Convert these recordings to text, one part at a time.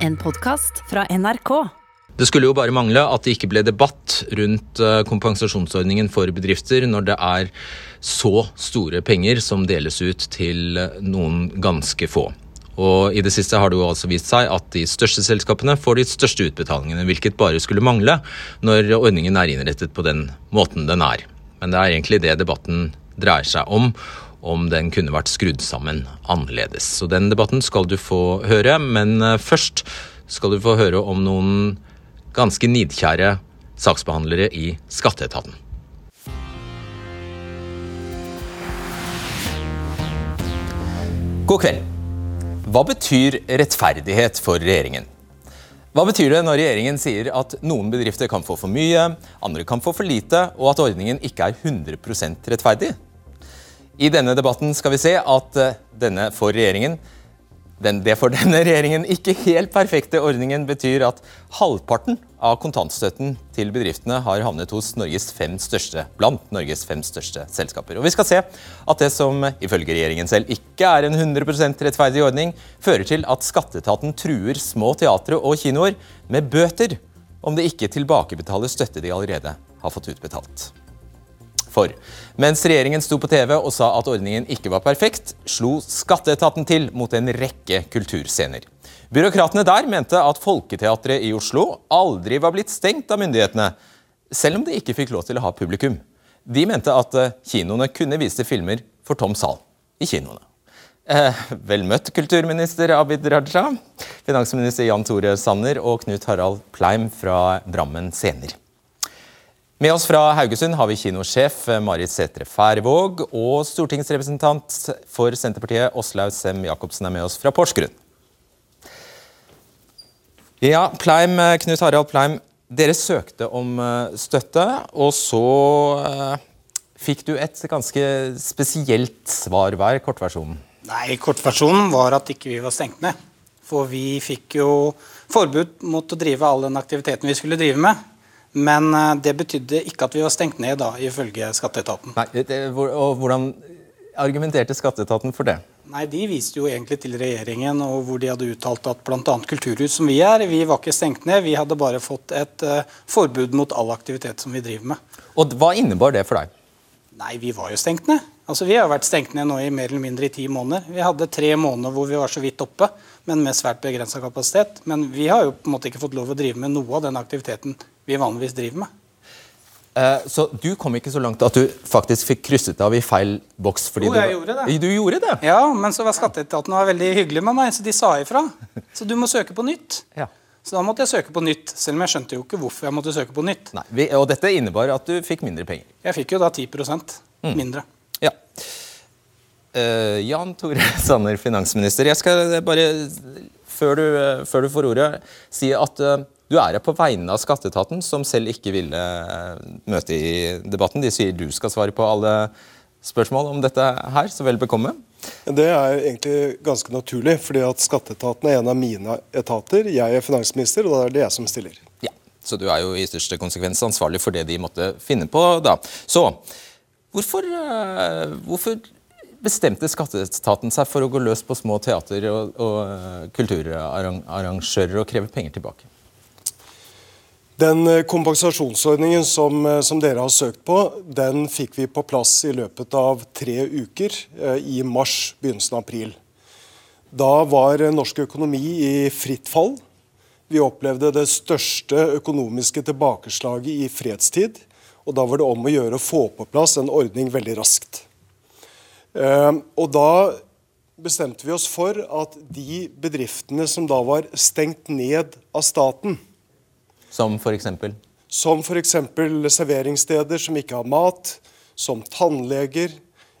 En podkast fra NRK. Det skulle jo bare mangle at det ikke ble debatt rundt eh, kompensasjonsordningen for bedrifter når det er så store penger som deles ut til noen ganske få. Og I det siste har det jo altså vist seg at de største selskapene får de største utbetalingene, hvilket bare skulle mangle når ordningen er innrettet på den måten den er. Men det er egentlig det debatten dreier seg om, om den kunne vært skrudd sammen annerledes. Så den debatten skal du få høre, men eh, først skal du få høre om noen ganske nidkjære saksbehandlere i skatteetaten. God kveld. Hva betyr rettferdighet for regjeringen? Hva betyr det når regjeringen sier at noen bedrifter kan få for mye, andre kan få for lite, og at ordningen ikke er 100% rettferdig? I denne debatten skal vi se at eh, denne for regjeringen den, det for denne regjeringen ikke helt perfekte ordningen betyr at halvparten av kontantstøtten til bedriftene har havnet hos Norges fem største, blant Norges fem største selskaper. Og Vi skal se at det som ifølge regjeringen selv ikke er en 100% rettferdig ordning, fører til at skatteetaten truer små teatre og kinoer med bøter om de ikke tilbakebetaler støtte de allerede har fått utbetalt. For mens regjeringen sto på TV og sa at ordningen ikke var perfekt, slo skatteetaten til mot en rekke kulturscener. Byråkratene der mente at Folketeatret i Oslo aldri var blitt stengt av myndighetene, selv om de ikke fikk lov til å ha publikum. De mente at eh, kinoene kunne vise filmer for tom sal i kinoene. Eh, vel møtt, kulturminister Abid Raja, finansminister Jan Tore Sanner og Knut Harald Pleim fra Drammen Scener. Med oss fra Haugesund har vi kinosjef Marit Sætre Færvåg og stortingsrepresentant for Senterpartiet Åslaug Sem-Jacobsen er med oss fra Porsgrunn. Ja, Pleim, Knut Harald Pleim, dere søkte om eh, støtte, og så fikk du et ganske spesielt svar. Hva er kortversjonen? Nei, Kortversjonen var at ikke vi var stengt ned. For vi fikk jo forbud mot å drive all den aktiviteten vi skulle drive med. Men eh, det betydde ikke at vi var stengt ned, da, ifølge skatteetaten. Nei, det, og Hvordan argumenterte skatteetaten for det? Nei, De viste jo egentlig til regjeringen, og hvor de hadde uttalt at bl.a. kulturhus, som vi er, vi var ikke stengt ned. Vi hadde bare fått et uh, forbud mot all aktivitet som vi driver med. Og Hva innebar det for deg? Nei, vi var jo stengt ned. Altså, Vi har vært stengt ned nå i mer eller mindre i ti måneder. Vi hadde tre måneder hvor vi var så vidt oppe, men med svært begrensa kapasitet. Men vi har jo på en måte ikke fått lov å drive med noe av den aktiviteten vi vanligvis driver med. Uh, så du kom ikke så langt at du faktisk fikk krysset av i feil boks? jo, jeg du, gjorde det. Du gjorde det? Ja, men så var skatteetaten veldig hyggelig med meg, så de sa ifra. Så du må søke på nytt. Ja. Så da måtte jeg søke på nytt, selv om jeg skjønte jo ikke hvorfor jeg måtte søke på nytt. Nei, vi, Og dette innebar at du fikk mindre penger? Jeg fikk jo da 10 mm. mindre. Ja. Uh, Jan Tore Sanner, finansminister. Jeg skal bare, før du, før du får ordet, si at uh, du er her på vegne av skatteetaten, som selv ikke ville eh, møte i debatten. De sier du skal svare på alle spørsmål om dette her, så vel bekomme. Det er egentlig ganske naturlig, fordi at skatteetaten er en av mine etater. Jeg er finansminister, og da er det jeg som stiller. Ja, Så du er jo i største konsekvens ansvarlig for det de måtte finne på, da. Så hvorfor, eh, hvorfor bestemte skatteetaten seg for å gå løs på små teater og, og eh, kulturarrangører og kreve penger tilbake? Den eh, kompensasjonsordningen som, eh, som, dere har søkt på, den fikk vi på plass i løpet av tre uker eh, i mars, begynnelsen av april. Da var norsk økonomi i fritt fall. Vi opplevde det største økonomiske tilbakeslaget i fredstid. Og da var det om å gjøre å få på plass en ordning veldig raskt. Og da bestemte vi oss for at de bedriftene som da var stengt ned av staten, som f.eks.? Som f.eks. serveringssteder som ikke har mat, som tannleger,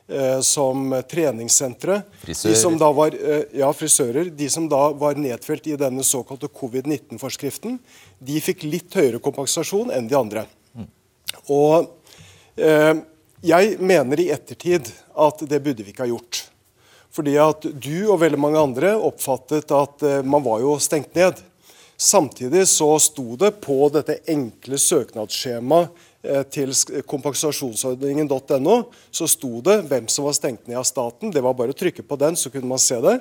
eh, som treningssentre. Frisører. Eh, ja, frisører. De som da var nedfelt i denne såkalte covid-19-forskriften, de fikk litt høyere kompensasjon enn de andre. Mm. Og eh, jeg mener i ettertid at det burde vi ikke ha gjort. Fordi at du og veldig mange andre oppfattet at man var jo stengt ned. Samtidig så sto det på dette enkle søknadsskjemaet eh, til kompensasjonsordningen.no så sto det hvem som var stengt ned av staten. Det var bare å trykke på den, så kunne man se det.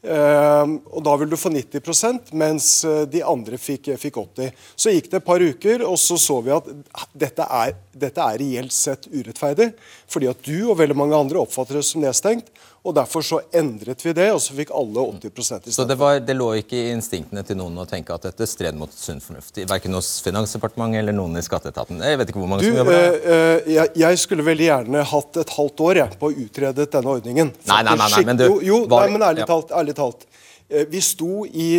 Uh, og Da vil du få 90% mens eh, de andre fikk, fikk, 80 Så gikk det et par uker, og så så vi at dette er, dette er reelt sett urettferdig. Fordi at du og veldig mange andre oppfatter det som nedstengt. Og Derfor så endret vi det, og så fikk alle 80 i stedet. Så det, var, det, lå ikke i instinktene til noen å tenke at dette stred mot sunn fornuft? Verken hos Finansdepartementet eller noen i skatteetaten? Jeg vet ikke hvor mange du, som jobber der. Øh, jeg, jeg, skulle veldig gjerne hatt et halvt år jeg, på å utrede denne ordningen. Nei, nei, nei, nei, men du, jo, jo, var, nei, men ærlig talt, ærlig talt. Eh, vi sto i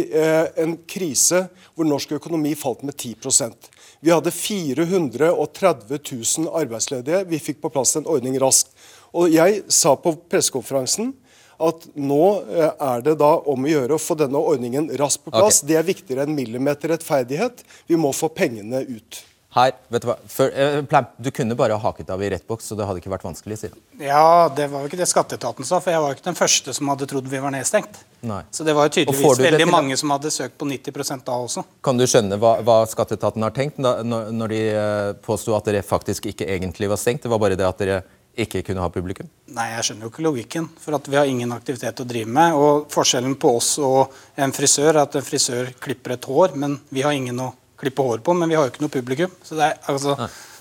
en krise hvor norsk økonomi falt med 10% Vi hadde 430 000 arbeidsledige. Vi fikk på plass en ordning raskt. Og Jeg sa på pressekonferansen at nå eh, er det da om å gjøre å få denne ordningen raskt på plass. Okay. Det er viktigere enn millimeter rettferdighet. Vi må få pengene ut. Her, vet Du hva? Før, eh, du kunne bare haket av i rett boks, så det hadde ikke vært vanskelig, sier han. Ja, det var jo ikke det skatteetaten sa, for jeg var jo ikke den første som hadde trodd vi var nedstengt. Nei. Så det var jo tydeligvis veldig mange som hadde søkt på 90 da også. Kan du skjønne hva, hva skatteetaten har tenkt da, når de eh, påsto at dere faktisk ikke egentlig var stengt? Det var bare det at dere ikke kunne ha publikum? Nei, jeg skjønner jo ikke logikken. For at vi har ingen aktivitet å drive med. Og forskjellen på oss og en frisør er at en frisør klipper et hår, men vi har ingen å klippe hår på, men vi har jo ikke noe publikum. Så det er, altså,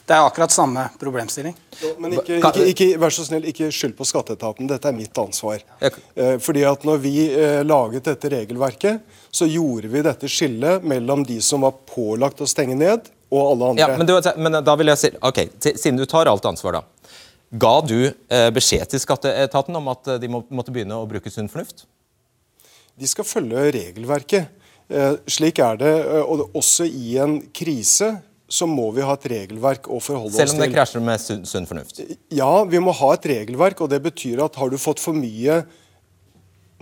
det er akkurat samme problemstilling. Men ikke, ikke, ikke, vær så snill, ikke skyld på skatteetaten. Dette er mitt ansvar. Eh, fordi at når vi eh, laget dette regelverket, så gjorde vi dette skillet mellom de som var pålagt å stenge ned, og alle andre. Ja, men, du, men da vil jeg si, ok, Siden du tar alt ansvar, da. Ga du eh, beskjed til skatteetaten om at de måtte begynne å bruke sunn fornuft? De skal følge regelverket. Eh, slik er det. Eh, og også i en krise så må vi ha et regelverk å forholde oss til. Selv om det krasjer med sunn, sunn fornuft? Ja, vi må ha et regelverk. og Det betyr at har du fått for mye,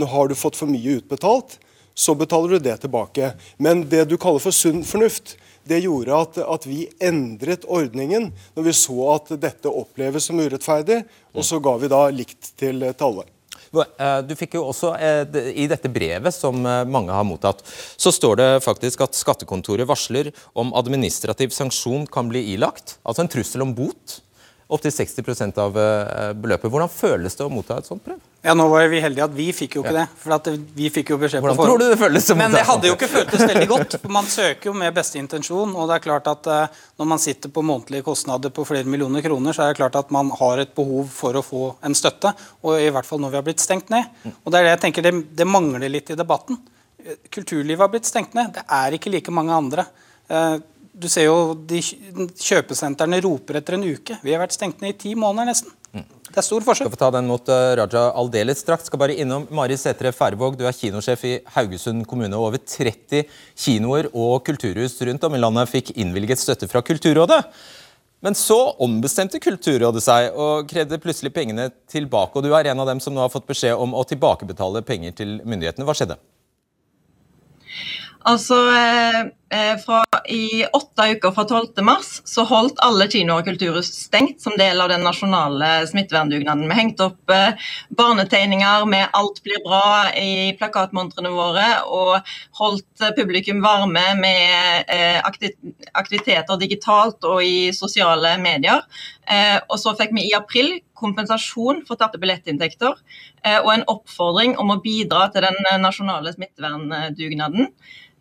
har du fått for mye utbetalt, så betaler du det tilbake. Men det du kaller for sunn fornuft, det gjorde at, at, vi endret ordningen når vi så at dette oppleves som urettferdig, og så ga vi da likt til, til alle. Eh, du fikk jo også, eh, I dette brevet som eh, mange har mottatt, så står det faktisk at skattekontoret varsler om administrativ sanksjon kan bli ilagt. Altså en trussel om bot opptil 60 av eh, beløpet. Hvordan føles det å motta et sånt brev? Ja, Nå var vi heldige at vi fikk jo ikke ja. det. for vi fikk jo beskjed Hvordan på tror du det føles? Men det hadde jo ikke føltes veldig godt. for Man søker jo med beste intensjon. og det er klart at uh, Når man sitter på månedlige kostnader på flere millioner kroner, så er det klart at man har et behov for å få en støtte. Og i hvert fall når vi har blitt stengt ned. Og Det er det jeg tenker det, det mangler litt i debatten. Kulturlivet har blitt stengt ned. Det er ikke like mange andre. Du ser jo de Kjøpesentrene roper etter en uke. Vi har vært stengt ned i ti måneder nesten. Mm. Det er stor forskjell. Skal få ta den mot uh, Raja aldeles straks. Skal bare innom Mari Sætre Færvåg, du er kinosjef i Haugesund kommune. Over 30 kinoer og kulturhus rundt om i landet fikk innvilget støtte fra Kulturrådet. Men så ombestemte Kulturrådet seg og krevde plutselig pengene tilbake. og Du er en av dem som nå har fått beskjed om å tilbakebetale penger til myndighetene. Hva skjedde? Altså, eh, eh, fra, I åtte uker fra 12. mars så holdt alle kinoer og kulturhus stengt som del av den nasjonale smitteverndugnaden. Vi hengte opp eh, barnetegninger med 'alt blir bra' i plakatmontrene våre, og holdt publikum varme med aktiviteter digitalt og i sosiale medier. Og så fikk vi i april kompensasjon for tapte billettinntekter og en oppfordring om å bidra til den nasjonale smitteverndugnaden.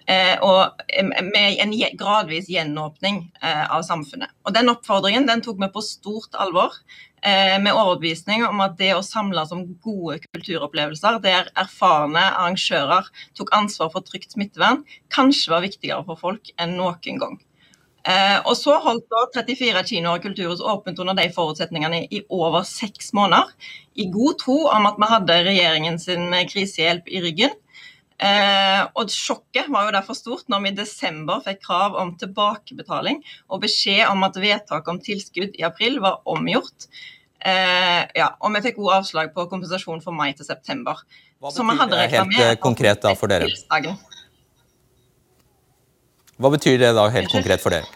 Eh, og med en gradvis gjenåpning eh, av samfunnet. Og Den oppfordringen den tok vi på stort alvor, eh, med overbevisning om at det å samles om gode kulturopplevelser der erfarne arrangører tok ansvar for trygt smittevern, kanskje var viktigere for folk enn noen gang. Og Så holdt da 34 kinoer og kulturhus åpent under de forutsetningene i over seks måneder, i god tro om at vi hadde regjeringens krisehjelp i ryggen. Eh, og Sjokket var jo derfor stort når vi i desember fikk krav om tilbakebetaling og beskjed om at vedtaket om tilskudd i april var omgjort. Eh, ja, og vi fikk også avslag på kompensasjon for mai til september. Hva betyr det helt eh, konkret da for dere? Hva betyr det da helt konkret for dere?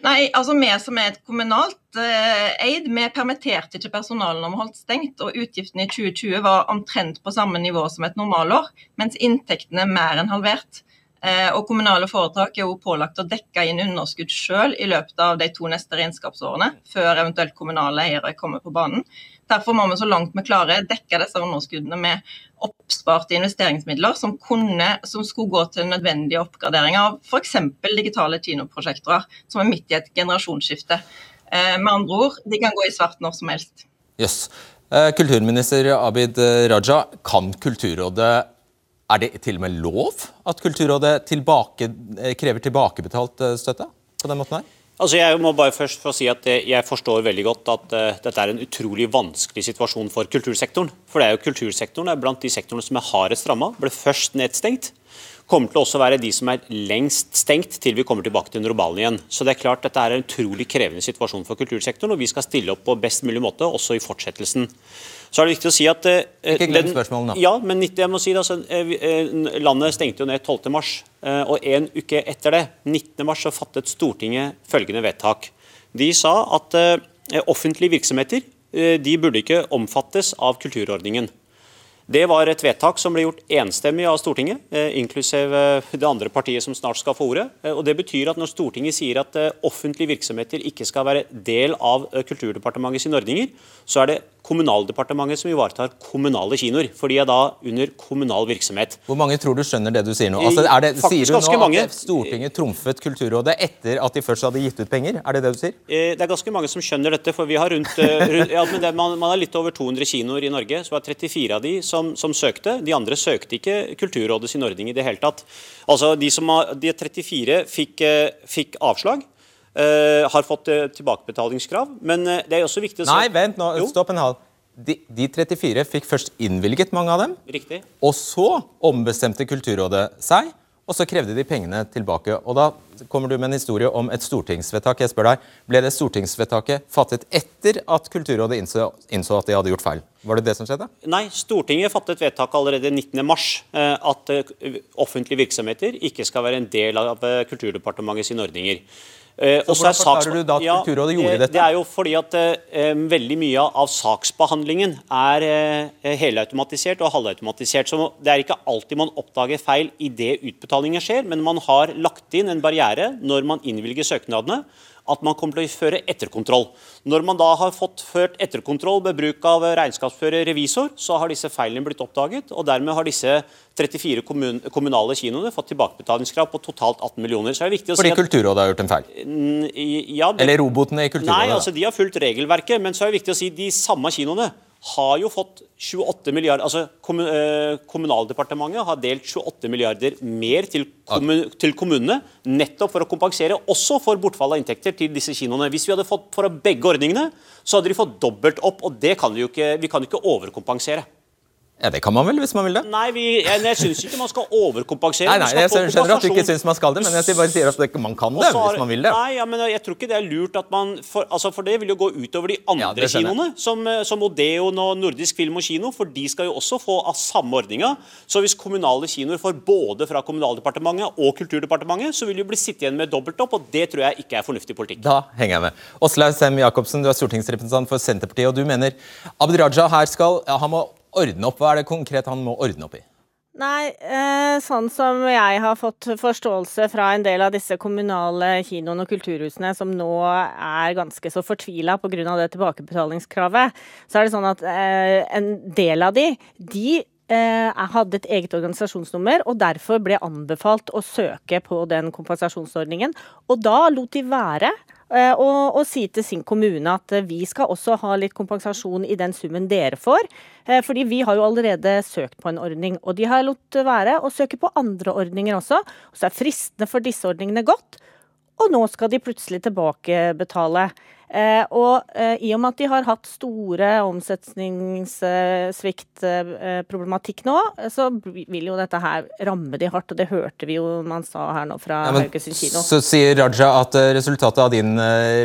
Nei, altså Vi som er et kommunalt eh, eid, vi permitterte ikke personalet når vi holdt stengt. og Utgiftene i 2020 var omtrent på samme nivå som et normalår, mens inntektene er mer enn halvert. Eh, og Kommunale foretak er jo pålagt å dekke inn underskudd selv i løpet av de to neste regnskapsårene, før eventuelt kommunale eiere kommer på banen. Derfor må vi så langt vi klarer dekke disse underskuddene med oppsparte investeringsmidler som, kunne, som skulle gå til nødvendige oppgraderinger av f.eks. digitale kinoprosjektorer, som er midt i et generasjonsskifte. Eh, med andre ord, de kan gå i svart når som helst. Yes. Eh, kulturminister Abid Raja, kan Kulturrådet er det til og med lov at Kulturrådet tilbake, eh, krever tilbakebetalt støtte på den måten her? Altså jeg må bare først få si at jeg forstår veldig godt at uh, dette er en utrolig vanskelig situasjon for kultursektoren. For det er jo kultursektoren er blant de sektorene som er hardest ramma. Ble først nedstengt kommer til å også være de som er lengst stengt til vi kommer tilbake til normalen igjen. Så det er klart Dette er en utrolig krevende situasjon for kultursektoren, og vi skal stille opp på best mulig måte også i fortsettelsen. Så er det viktig å si at eh, Ikke glem spørsmålene. Ja, men jeg må si det, altså, eh, eh, Landet stengte jo ned 12.3, eh, og en uke etter det, 19.3, så fattet Stortinget følgende vedtak. De sa at offentlige virksomheter de burde ikke omfattes av kulturordningen. Det var et vedtak som ble gjort enstemmig av Stortinget, inklusiv det andre partiet som snart skal få ordet. Og det betyr at Når Stortinget sier at offentlige virksomheter ikke skal være del av Kulturdepartementet sine ordninger, så er det Kommunaldepartementet som ivaretar kommunale kinoer. For de er da under kommunal virksomhet. Hvor mange tror du skjønner det du sier nå? Altså, det, sier du nå mange. at Stortinget trumfet Kulturrådet etter at de først hadde gitt ut penger? Er det det du sier? Det er ganske mange som skjønner dette. for vi har rundt, rundt ja, det, man, man, har litt over 200 kinoer i Norge. Så var 34 av de som som, søkte. De andre søkte ikke Kulturrådet sin ordning i det hele tatt. Altså, De, som de 34 fikk, eh, fikk avslag. Uh, har fått uh, tilbakebetalingskrav. Men uh, det er også viktig å si Nei, vent nå, stopp en halv. De, de, 34 fikk først innvilget mange av dem. Riktig. Og så ombestemte Kulturrådet seg og så krevde de pengene tilbake. Og Da kommer du med en historie om et stortingsvedtak. Jeg spør deg, Ble det stortingsvedtaket fattet etter at Kulturrådet innså, innså at de hadde gjort feil? Var det det som skjedde? Nei, Stortinget fattet vedtak allerede 19.3 eh, at eh, offentlige virksomheter ikke skal være en del av eh, Kulturdepartementet sine ordninger. Eh, så Hvordan forklarer du da at Kulturrådet gjorde dette? Det er jo fordi at eh, veldig mye av saksbehandlingen er eh, helautomatisert og halvautomatisert. Så det er ikke alltid man oppdager feil idet utbetalingen skjer, men man har lagt inn en barriere når man innvilger søknadene at man kommer til å føre etterkontroll. Når man da har fått ført etterkontroll med bruk av regnskapsfører revisor, så har disse feilene blitt oppdaget, og dermed har disse 34 kommun kommunale kinoene fått tilbakebetalingskrav på totalt 18 millioner. Så er det viktig å Fordi si at, Kulturrådet har gjort en feil? Ja, det, Eller robotene i Kulturrådet? Nei, altså de har fulgt regelverket, men så er det viktig å si de samme kinoene har jo fått 28 milliarder altså eh, Kommunaldepartementet har delt 28 milliarder mer til, kommun, til, kommunene, nettopp for å kompensere også for bortfall av inntekter til disse kinoene. Hvis vi hadde fått for begge ordningene, så hadde de fått dobbelt opp, og det kan vi jo ikke, vi kan ikke overkompensere. Ja, Det kan man vel, hvis man vil det? Nei, vi, jeg, jeg syns ikke man skal overkompensere. Nei, nei, Jeg skjønner at du ikke syns man skal det, men jeg bare sier at man kan det har, hvis man vil det. Nei, ja, men Jeg tror ikke det er lurt at man For, altså, for det vil jo gå utover de andre ja, kinoene, som, som, Odeon og Nordisk Film og Kino, for de skal jo også få av samme ordninga. Så hvis kommunale kinoer får både fra Kommunaldepartementet og Kulturdepartementet, så vil de bli sittet igjen med dobbelt opp, og det tror jeg ikke er fornuftig politikk. Da henger jeg med. Åslaug Sem Jacobsen, du er stortingsrepresentant for Senterpartiet, og du mener Abid Raja her skal ja, han må ordne opp? Hva er det konkret han må ordne opp i? Nei, eh, sånn som jeg har fått forståelse fra en del av disse kommunale kinoene og kulturhusene som nå er ganske så fortvila pga. det tilbakebetalingskravet, så er det sånn at eh, en del av de, de eh, hadde et eget organisasjonsnummer og derfor ble anbefalt å søke på den kompensasjonsordningen. Og da lot de være å og, og, si til sin kommune at eh, vi skal også ha litt kompensasjon i den summen dere får. Eh, fordi vi har jo allerede søkt på en ordning, og de har latt være å søke på andre ordninger også. Og så er fristene for disse ordningene gått, og nå skal de plutselig tilbakebetale. Eh, og eh, i og med at de har hatt store omsetningssviktproblematikk nå, så vil jo dette her ramme de hardt. Og det hørte vi jo man sa her nå fra ja, Haugesund kino. Så sier Raja at eh, resultatet av din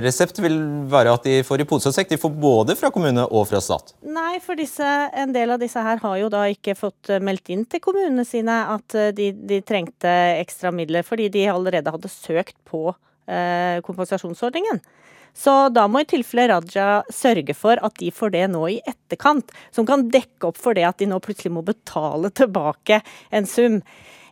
resept vil være at de får i pose og sekk. De får både fra kommune og fra stat? Nei, for disse, en del av disse her har jo da ikke fått meldt inn til kommunene sine at de, de trengte ekstra midler, fordi de allerede hadde søkt på eh, kompensasjonsordningen. Så da må i tilfelle Raja sørge for at de får det nå i etterkant, som kan dekke opp for det at de nå plutselig må betale tilbake en sum.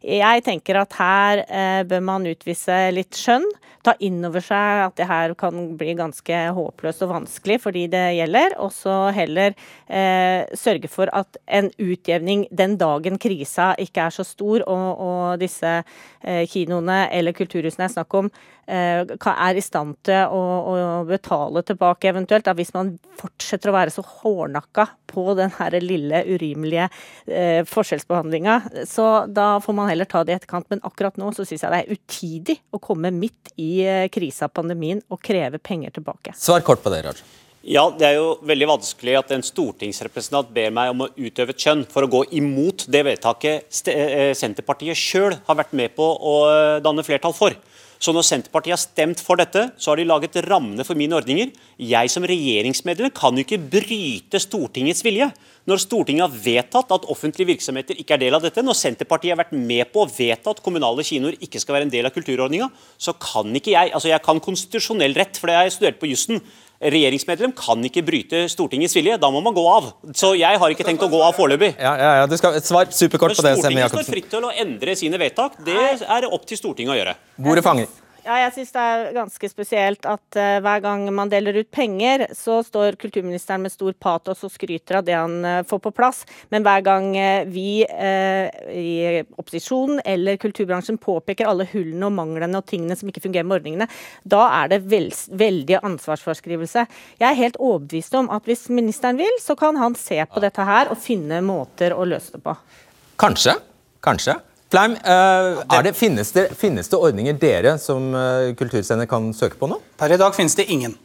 Jeg tenker at her eh, bør man utvise litt skjønn. Ta inn over seg at det her kan bli ganske håpløst og vanskelig for de det gjelder. Og så heller eh, sørge for at en utjevning den dagen krisa ikke er så stor og, og disse eh, kinoene eller kulturhusene jeg snakker om eh, er i stand til å, å, betale tilbake eventuelt. Da, hvis man fortsetter å være så hårnakka på den her lille urimelige eh, forskjellsbehandlinga. Så da får man heller ta det i etterkant. Men akkurat nå så syns jeg det er utidig å komme midt i eh, krisa, pandemien, og kreve penger tilbake. Svar kort på det, Raja. Ja, Det er jo veldig vanskelig at en stortingsrepresentant ber meg om å utøve et kjønn for å gå imot det vedtaket eh, Senterpartiet sjøl har vært med på å eh, danne flertall for. Så når Senterpartiet har stemt for dette, så har de laget rammene for mine ordninger. Jeg som regjeringsmedlem kan jo ikke bryte Stortingets vilje. Når Stortinget har vedtatt at offentlige virksomheter ikke er del av dette, når Senterpartiet har vært med på å vedta at kommunale kinoer ikke skal være en del av kulturordninga, så kan ikke jeg altså Jeg kan konstitusjonell rett, for det har jeg studert på jussen. Regjeringsmedlem kan ikke bryte Stortingets vilje. Da må man gå av. Så jeg har ikke tenkt å gå av foreløpig. Ja, ja, ja, du skal svare svar superkort på det. Stortinget står fritt til å endre sine vedtak. Det er opp til Stortinget å gjøre. Bordet fanger. Ja, jeg syns det er ganske spesielt at uh, hver gang man deler ut penger, så står kulturministeren med stor patos og skryter av det han uh, får på plass. Men hver gang uh, vi i opposisjonen eller kulturbransjen påpeker alle hullene og manglene og tingene som ikke fungerer med ordningene, da er det vel, veldig ansvarsforskrivelse. Jeg er helt overbevist om at hvis ministeren vil, så kan han se på dette her og finne måter å løse det på. Kanskje. Kanskje. Fleim, uh, det, finnes, det, finnes, det, ordninger dere som uh, kulturscener kan søke på nå? Per i dag finnes det ingen.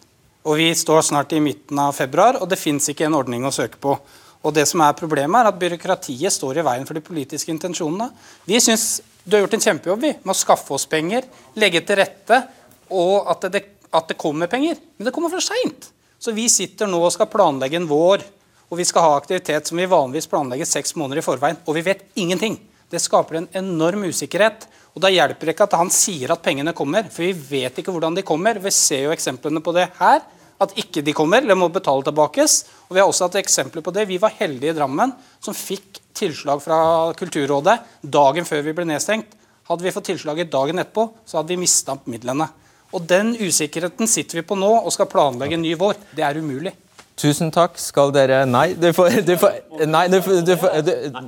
Og Vi står snart i midten av februar, og det finnes ikke en ordning å søke på. Og det som er Problemet er at byråkratiet står i veien for de politiske intensjonene. Vi syns du har gjort en kjempejobb vi, med å skaffe oss penger, legge til rette, og at det, at det kommer penger. Men det kommer for seint. Så vi sitter nå og skal planlegge en vår, og vi skal ha aktivitet som vi vanligvis planlegger seks måneder i forveien, og vi vet ingenting. Det skaper en enorm usikkerhet. Og Da hjelper det ikke at han sier at pengene kommer, for vi vet ikke hvordan de kommer. Vi ser jo eksemplene på det her, at ikke de kommer eller må betale tilbakes. Og Vi har også hatt eksempler på det. Vi var heldige i Drammen som fikk tilslag fra Kulturrådet dagen før vi ble nedstengt. Hadde vi fått tilslaget dagen etterpå, så hadde vi mista midlene. Og Den usikkerheten sitter vi på nå og skal planlegge en ny vår. Det er umulig. Tusen takk skal dere Nei, du får, du får Nei, du får, du får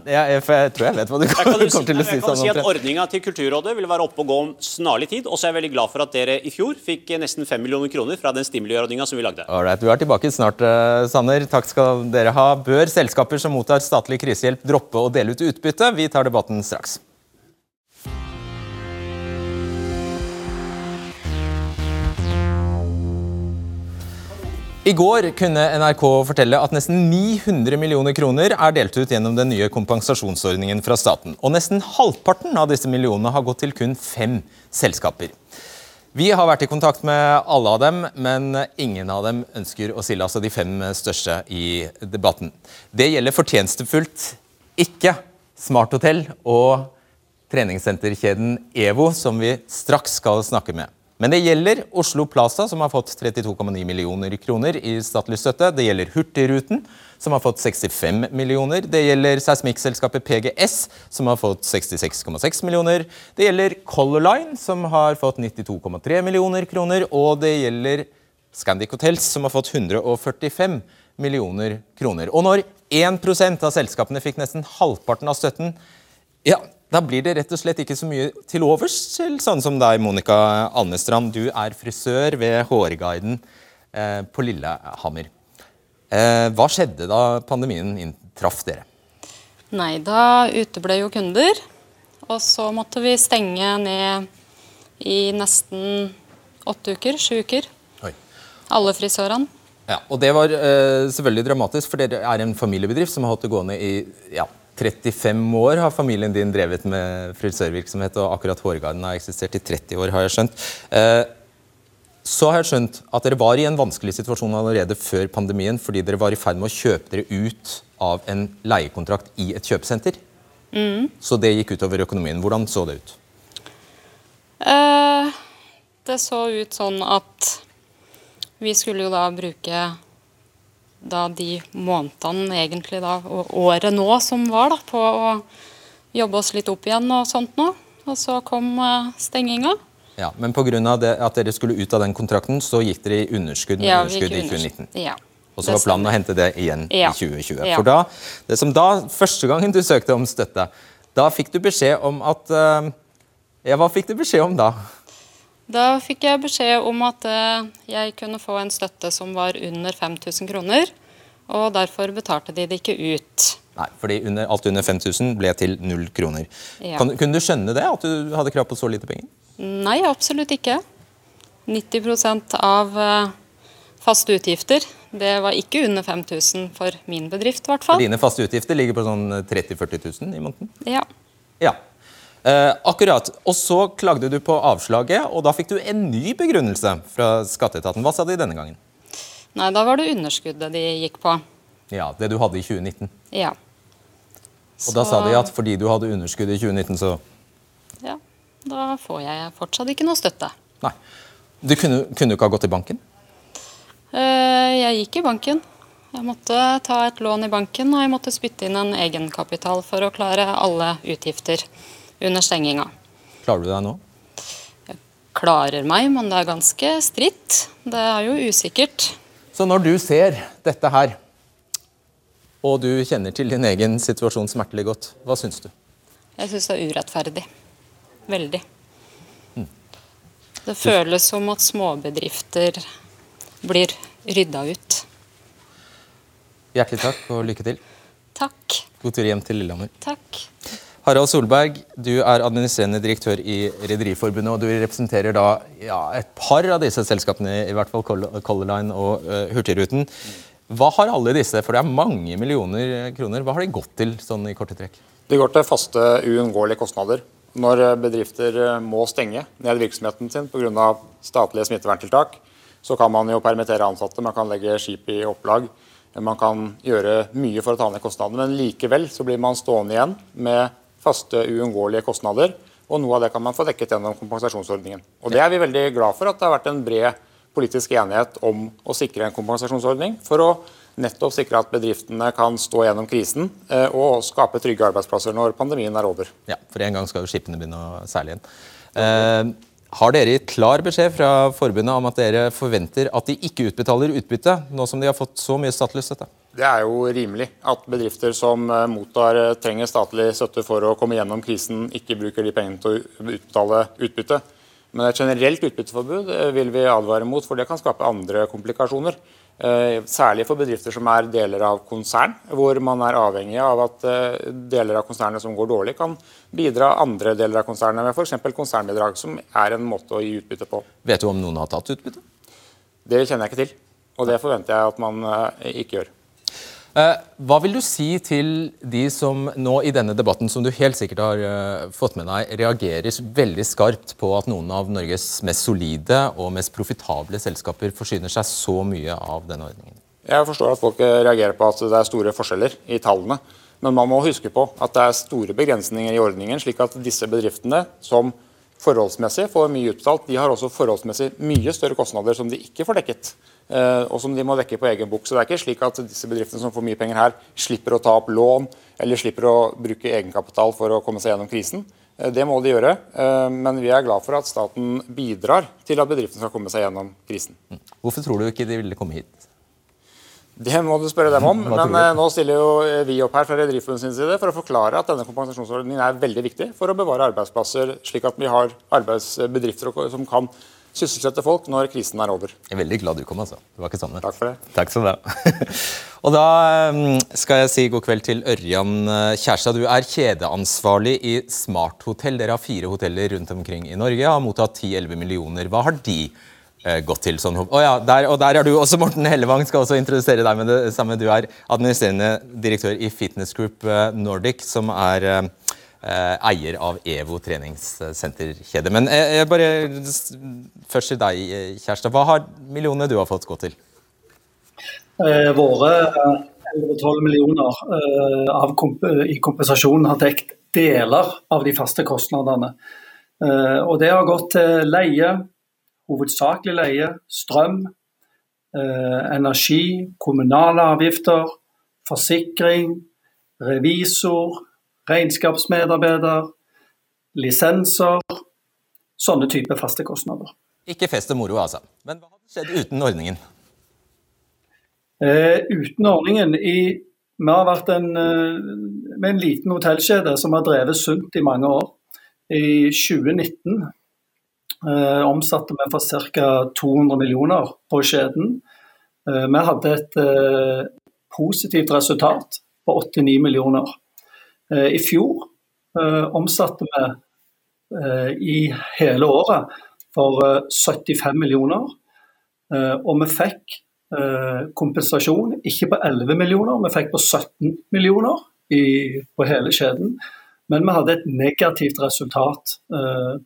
ja, jeg, tror jeg vet hva du kommer si, til å si. Jeg kan si at Ordninga til Kulturrådet vil være oppe og gå om snarlig tid. Og så er jeg veldig glad for at dere i fjor fikk nesten 5 millioner kroner fra den stimuliordninga som vi lagde. Alright, du er tilbake snart, uh, Sanner. Takk skal dere ha. Bør selskaper som mottar statlig krisehjelp droppe å dele ut utbytte? Vi tar debatten straks. I går kunne NRK fortelle at nesten 900 millioner kroner er delt ut gjennom den nye kompensasjonsordningen fra staten. Og nesten halvparten av disse millionene har gått til kun fem selskaper. Vi har vært i kontakt med alle av dem, men ingen av dem ønsker å stille altså de fem største i debatten. Det gjelder fortjenestefullt ikke Smarthotell og treningssenterkjeden EVO, som vi straks skal snakke med. Men det gjelder Oslo Plaza, som har fått 32,9 millioner kroner i statlig støtte. Det gjelder Hurtigruten, som har fått 65 millioner. Det gjelder seismikkselskapet PGS, som har fått 66,6 millioner. Det gjelder Color Line, som har fått 92,3 millioner kroner. Og det gjelder Scandic Hotels, som har fått 145 millioner kroner. Og når 1% av selskapene fikk nesten halvparten av støtten, ja, da blir det rett og slett ikke så mye til overs til sånn som deg, Monica Annestrand. Du er frisør ved Hårguiden eh, på Lillehammer. Eh, hva skjedde da pandemien traff dere? Nei, da uteble jo kunder. Og så måtte vi stenge ned i nesten åtte uker, sju uker. Oi. Alle frisørene. Ja, og Det var eh, selvfølgelig dramatisk, for dere er en familiebedrift som har hatt det gående i ja, 35 år har familien din drevet med frisørvirksomhet, og akkurat Hårgarden har eksistert i 30 år, har jeg skjønt. Eh, så har jeg skjønt at dere var i en vanskelig situasjon allerede før pandemien, fordi dere var i ferd med å kjøpe dere ut av en leiekontrakt i et kjøpesenter. Mm. Så det gikk utover økonomien. Hvordan så det ut? Eh, det så ut sånn at Vi skulle jo da bruke da de månedene egentlig da, og året nå som var, da, på å jobbe oss litt opp igjen og sånt nå. Og så kom uh, stenginga. Ja, Men pga. at dere skulle ut av den kontrakten, så gikk dere i underskudd, Ja, underskudd i 2019? Ja. Og så var planen å hente det igjen Ja. i 2020. Ja. For da, det som da, første gangen du søkte om støtte, da fikk du beskjed om at eh, Ja, hva fikk du beskjed om da? Da fikk jeg beskjed om at eh, jeg kunne få en støtte som var under 5000 kroner. Og derfor betalte de det ikke ut. Nei, fordi under, alt under 5000 ble til null kroner. Ja. Kan, kunne du skjønne det, at du hadde krav på så lite penger? Nei, absolutt ikke. 90 av eh, faste utgifter. Det var ikke under 5000 for min bedrift, i hvert fall. dine faste utgifter ligger på sånn 30 000-40 000 i måneden? Ja. Ja. Eh, akkurat. Og så klagde du på avslaget, og da fikk du en ny begrunnelse fra skatteetaten. Hva sa de denne gangen? Nei, da var det underskuddet de gikk på. Ja, Det du hadde i 2019. Ja. Og da sa de at fordi du hadde underskudd i 2019, så Ja, da får jeg fortsatt ikke noe støtte. Nei. Du kunne, kunne du ikke ha gått i banken? Eh, Jeg gikk i banken. Jeg måtte ta et lån i banken, og jeg måtte spytte inn en egenkapital for å klare alle utgifter under stenginga. Klarer du deg nå? Jeg Klarer meg, men det er ganske stritt. Det er jo usikkert. Så når du ser dette her, og du kjenner til din egen situasjon smertelig godt, hva syns du? Jeg syns det er urettferdig. Veldig. Det føles som at småbedrifter blir rydda ut. Hjertelig takk og lykke til. Takk. God tur hjem til Lillehammer. Takk. Harald Solberg, du er administrerende direktør i Rederiforbundet, og du representerer da ja, et par av disse selskapene, i hvert fall Col- Color Line og uh, Hurtigruten. Hva har alle disse, for det er mange millioner kroner, hva har de gått til sånn i korte trekk? De går til faste, uunngåelige kostnader. Når eh, bedrifter eh, må stenge ned virksomheten sin pga. statlige smitteverntiltak, så kan man jo permittere ansatte, man kan legge skip i opplag. Man kan gjøre mye for å ta ned kostnadene, men likevel så blir man stående igjen med faste, uunngåelige kostnader. Og noe av det kan man få dekket gjennom kompensasjonsordningen. Og det er vi veldig glad for at det har vært en bred politisk enighet om å sikre en kompensasjonsordning for å nettopp sikre at bedriftene kan stå gjennom krisen eh, og skape trygge arbeidsplasser når pandemien er over. Ja, for en gang skal jo skipene begynne å seile igjen. Eh, har dere gitt klar beskjed fra forbundet om at dere forventer at de ikke utbetaler utbytte, nå som de har fått så mye statlig støtte? Det er jo rimelig at bedrifter som eh, mottar eh, trenger statlig støtte for å komme gjennom krisen, ikke bruker de pengene til å utbetale utbytte. Men et generelt utbytteforbud eh, vil vi advare mot, for det kan skape andre komplikasjoner. Særlig for bedrifter som er deler av konsern, hvor man er avhengig av at deler av konsernet som går dårlig, kan bidra andre deler av konsernet med f.eks. konsernbidrag, som er en måte å gi utbytte på. Vet du om noen har tatt utbytte? Det kjenner jeg ikke til, og det forventer jeg at man ikke gjør. Eh, hva vil du si til de som nå i denne debatten, som du helt sikkert har eh, fått med deg, reagerer veldig skarpt på at noen av Norges mest solide og mest profitable selskaper forsyner seg så mye av denne ordningen? Jeg forstår at folk reagerer på at det er store forskjeller i tallene. Men man må huske på at det er store begrensninger i ordningen, slik at disse bedriftene som forholdsmessig får mye utbetalt, de har også forholdsmessig mye større kostnader som de ikke får dekket. eh, Og som de må dekke på egen bok. Så det er ikke slik at disse bedriftene som får mye penger her, slipper å ta opp lån eller slipper å bruke egenkapital for å komme seg gjennom krisen. Eh, Det må de gjøre, eh, men vi er glad for at staten bidrar til at bedriftene skal komme seg gjennom krisen. Hvorfor tror du ikke de ville komme hit? Det må du spørre dem om, men eh, nå stiller jo eh, vi opp her fra Rederiforbundets side for å forklare at denne kompensasjonsordningen er veldig viktig for å bevare arbeidsplasser, slik at vi har arbeidsbedrifter som kan sysselsette folk når krisen er over. Jeg er veldig glad du kom, altså. Det var ikke sånn. Takk for det. Takk skal du ha. Og da eh, skal jeg si god kveld til Ørjan Kjærstad. Du er kjedeansvarlig i Smart Hotell. Dere har fire hoteller rundt omkring i Norge. Har mottatt 10-11 millioner. Hva har de gått til? Sånn, Oh, ja, der, og der er du også, Morten Hellevang. Skal også introdusere deg med det samme. Du er administrerende direktør i Fitness Group eh, Nordic, som er eh, eh, eier av EVO treningssenterkjede. Men eh, bare først til deg, Kjerstad. Hva har millionene du har fått gå til? Eh, våre eh, 11-12 millioner eh, av komp i kompensasjon har dekt deler av de faste kostnadene. Eh, og det har gått til leie, hovedsakelig leie, strøm, energi, kommunale avgifter, forsikring, revisor, regnskapsmedarbeider, lisenser. Sånne type faste kostnader. Ikke fest og moro, altså. Men hva hadde skjedd uten ordningen? Eh, uten ordningen i, Vi har vært en, med en liten hotellkjede som har drevet sunt i mange år. I 2019 eh, omsatte vi for ca. 200 millioner på kjeden. Eh, vi hadde et eh, positivt resultat på 89 millioner. I fjor omsatte vi i hele året for 75 millioner. Og vi fikk kompensasjon ikke på 11 millioner, vi fikk på 17 millioner i, på hele kjeden. Men vi hadde et negativt resultat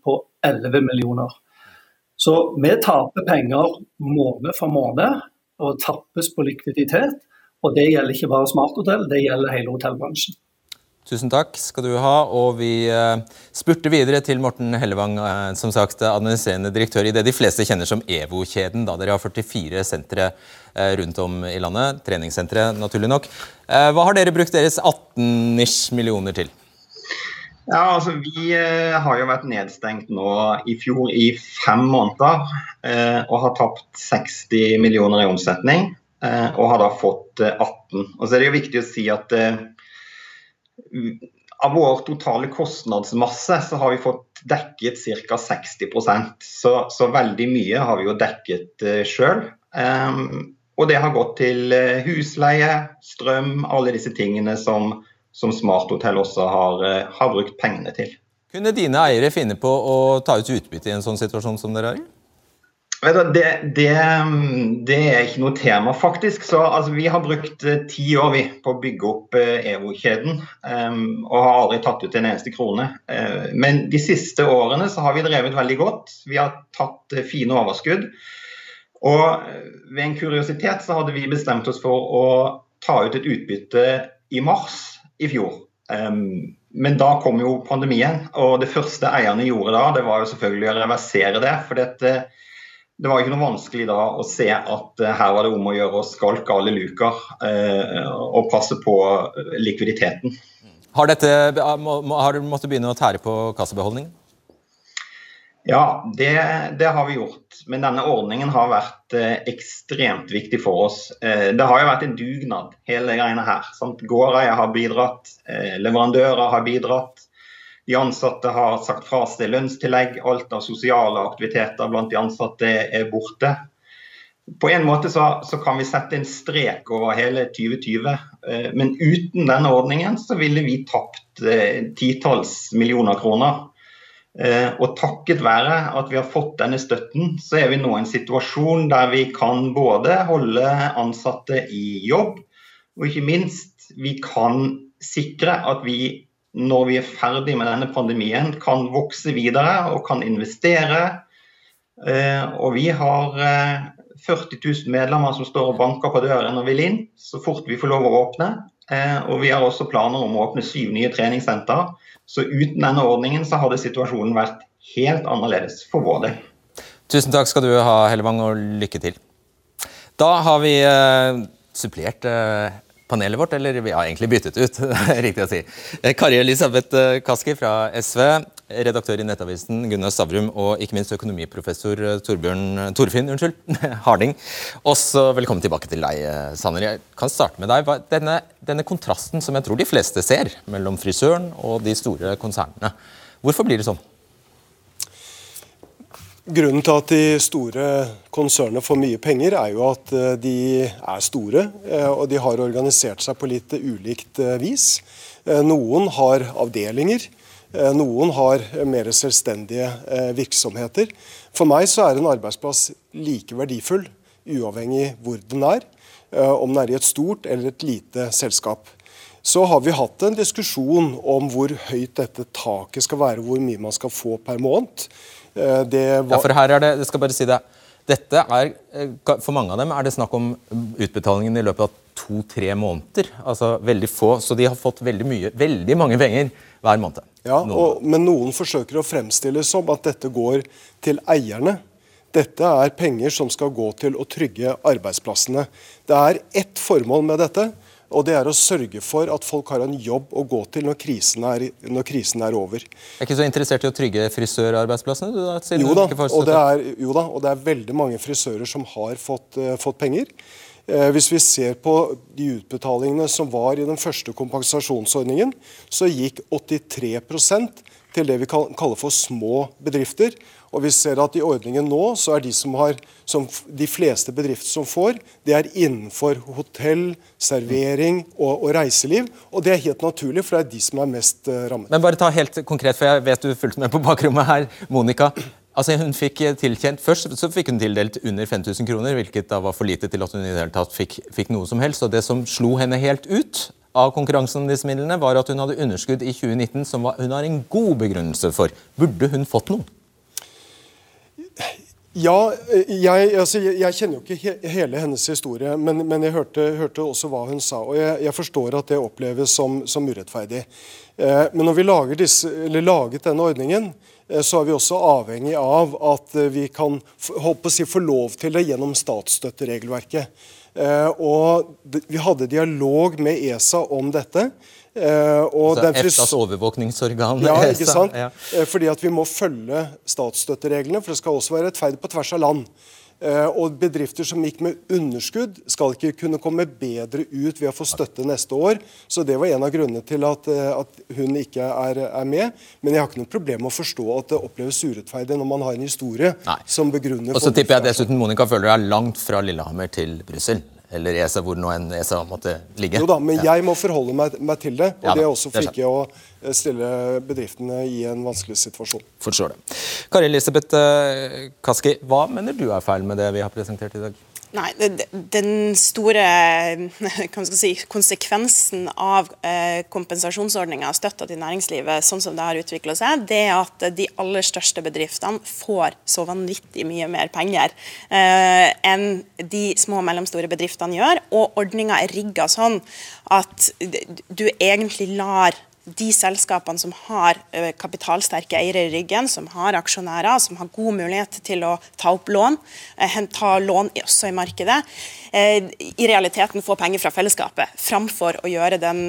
på 11 millioner. Så vi taper penger måned for måned og tappes på likviditet. Og det gjelder ikke bare smarthotell, det gjelder hele hotellbransjen. Tusen takk skal du ha. Og vi spurte spurter videre til Morten Hellevang, uh, som sagt administrerende direktør i det de fleste kjenner som EVO-kjeden. da Dere har 44 sentre rundt om i landet. Treningssentre, naturlig nok. hva har dere brukt deres 18-ish millioner til? Ja, altså Vi har jo vært nedstengt nå i fjor i fem måneder og har tapt 60 millioner i omsetning. Eh, og har da fått 18. Eh, og så er det jo viktig å si at eh, av vår totale kostnadsmasse så har vi fått dekket ca. 60% så, så veldig mye har vi jo dekket uh, sjøl. Og det har gått til husleie, strøm, alle disse tingene som, som Smart Hotel også har, uh, har brukt pengene til. Kunne dine eiere finne på å ta ut utbytte i en sånn situasjon som dere er i? Det, det, det, er ikke noe tema, faktisk. Så, altså, vi har brukt eh, ti år vi, på å bygge opp uh, EVO-kjeden, um, og har aldri tatt ut en eneste krone. Uh, men de siste årene så har vi drevet veldig godt. Vi har tatt uh, fine overskudd. Og ved en kuriositet så hadde vi bestemt oss for å ta ut et utbytte i mars i fjor. Um, men da kom jo pandemien, og det første eierne gjorde da, det var jo selvfølgelig å reversere det. for det, det var ikke noe vanskelig da å se at uh, her var det om å gjøre å skalke alle luker uh, og passe på likviditeten. Har, dette, har du måttet begynne å tære på kassabeholdningen? Ja, det, det, har vi gjort. Men denne ordningen har vært eh, ekstremt viktig for oss. det har jo vært en dugnad, hele greiene her. Sant? Gårdeier har bidratt, leverandører har bidratt. De ansatte har sagt fra seg lønnstillegg. Alt av sosiale aktiviteter blant de ansatte er borte. På en måte så, så kan vi sette en strek over hele 2020. Eh, men uten denne ordningen så ville vi tapt eh, titalls millioner kroner. Eh, og takket være at vi har fått denne støtten, så er vi nå i en situasjon der vi kan både holde ansatte i jobb, og ikke minst vi kan sikre at vi når vi er ferdig med denne pandemien, kan vokse videre og kan investere. Eh, og vi har 40 eh, 000 medlemmer som står og banker på døren og vil inn, så fort vi får lov å åpne. Eh, og vi har også planer om å åpne syv nye treningssenter. Så uten denne ordningen så hadde situasjonen vært helt annerledes for vår del. Tusen takk skal du ha, Hellevang, og lykke til. Da har vi eh, supplert eh, panelet vårt, eller vi har egentlig byttet ut. riktig å si. Kari Elisabeth Kaski fra SV, redaktør i Nettavisen Gunnar Stavrum og ikke minst økonomiprofessor eh, Torbjørn, Torfinn unnskyld, Harding. Også velkommen tilbake til deg, Sanner. Jeg kan starte med deg. Denne, denne kontrasten som jeg tror de fleste ser mellom frisøren og de store konsernene. Hvorfor blir det sånn? Grunnen til at de store konsernene får mye penger, er jo at eh, de er store. Eh, og de har organisert seg på litt ulikt eh, vis. Noen har avdelinger. Noen har mer selvstendige virksomheter. For meg så er en arbeidsplass like verdifull, uavhengig hvor den er. Om den er i et stort eller et lite selskap. Så har vi hatt en diskusjon om hvor høyt dette taket skal være, hvor mye man skal få per måned. Eh, det. Ja, for her er det, jeg skal bare si det. Dette er, eh, For mange av dem er det snakk om utbetalingen i løpet av to-tre måneder. Altså veldig få, Så de har fått veldig, mye, veldig mange penger hver måned. Ja, og, Men noen forsøker å fremstille som at dette går til eierne. Dette er penger som skal gå til å trygge arbeidsplassene. Det er ett formål med dette, og det er å sørge for at folk har en jobb å gå til når krisen er, når krisen er over. Er ikke så interessert i å trygge frisørarbeidsplassene? Du, da, Jo da, og det er, jo da, og det er veldig mange frisører som har fått, uh, fått penger. Eh, hvis vi ser på de utbetalingene som var i den første kompensasjonsordningen, så gikk 83% til det vi kaller for små bedrifter. Og vi ser at i ordningen nå, så er de som har, som de fleste bedrifter som får, det er innenfor hotell, servering og, og reiseliv. Og det er helt naturlig, for det er de som er mest eh, rammet. Men bare ta helt konkret, for jeg vet du fulgte med på bakrommet her. Monica, altså hun fikk tilkjent, Først så fikk hun tildelt under 5000 kroner, hvilket da var for lite til at hun i det hele tatt fikk, fikk noe som helst. Og det som slo henne helt ut av konkurransen om disse midlene, var at hun hadde underskudd i 2019 som var, hun har en god begrunnelse for. Burde hun fått noe? Ja, eh, jeg, altså, jeg, kjenner jo ikke he hele hennes historie, men, men jeg hørte, hørte også hva hun sa. Og jeg, jeg forstår at det oppleves som, som urettferdig. Eh, men når vi disse, laget denne ordningen, eh, så er vi også avhengig av at eh, vi kan å si, få lov til det gjennom statsstøtteregelverket. Eh, og vi hadde dialog med ESA om dette. Eh, og Altså, EFTAs overvåkningsorgan. ja, ikke sant? ja. Eh, Fordi at vi må følge statsstøttereglene, for det skal også være rettferdig på tvers av land. Eh, Og bedrifter som gikk med underskudd, skal ikke kunne komme bedre ut ved å få støtte neste år. Så det var en av grunnene til at, at hun ikke er, er med. Men jeg har ikke noe problem med å forstå at det oppleves urettferdig når man har en historie som begrunner Og så tipper jeg dessuten Monica føler deg langt fra Lillehammer til Brussel. Eller ESA, hvor nå enn ESA måtte ligge. Jo da, men Ja. jeg må forholde meg, meg til det. Og Ja det er også for ikke å eh, stille bedriftene i en vanskelig situasjon. Forstår det. Kari Elisabeth eh, Kaski, hva mener du er feil med det vi har presentert i dag? Nei, Den store si, konsekvensen av eh, kompensasjonsordninga og støtta til næringslivet, sånn som det har utvikla seg, det er at de aller største bedriftene får så vanvittig mye mer penger eh, enn de små og mellomstore bedriftene gjør. Og ordninga er rigga sånn at du egentlig lar de selskapene som har eh, kapitalsterke eiere i ryggen, som har aksjonærer, som har god mulighet til å ta opp lån, eh, ta lån også i markedet, eh, i realiteten få penger fra fellesskapet, framfor å gjøre den